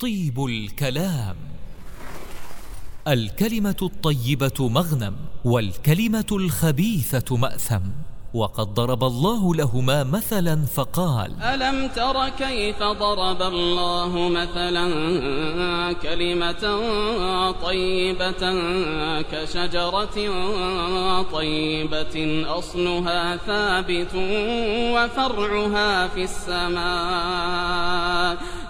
طيب الكلام. الكلمة الطيبة مغنم والكلمة الخبيثة مأثم وقد ضرب الله لهما مثلا فقال ألم تر كيف ضرب الله مثلا كلمة طيبة كشجرة طيبة أصلها ثابت وفرعها في السماء؟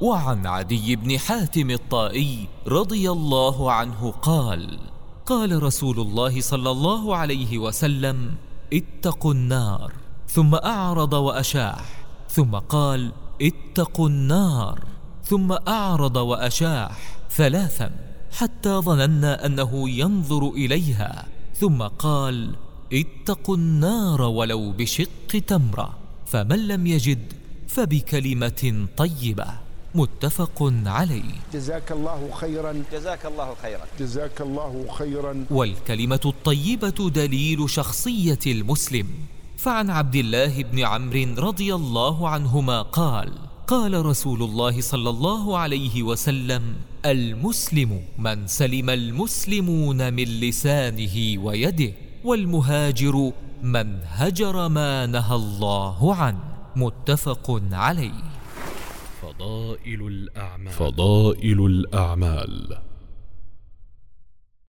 وعن عدي بن حاتم الطائي رضي الله عنه قال قال رسول الله صلى الله عليه وسلم اتقوا النار ثم أعرض وأشاح ثم قال اتقوا النار ثم أعرض وأشاح ثلاثا حتى ظننا أنه ينظر إليها ثم قال اتقوا النار ولو بشق تمرة فمن لم يجد فبكلمة طيبة. متفق عليه. جزاك الله خيرا. جزاك الله خيرا. جزاك الله خيرا. والكلمة الطيبة دليل شخصية المسلم. فعن عبد الله بن عمرو رضي الله عنهما قال قال رسول الله صلى الله عليه وسلم المسلم من سلم المسلمون من لسانه ويده والمهاجر من هجر ما نهى الله عنه. متفق عليه. فضائل الأعمال. فضائل الأعمال.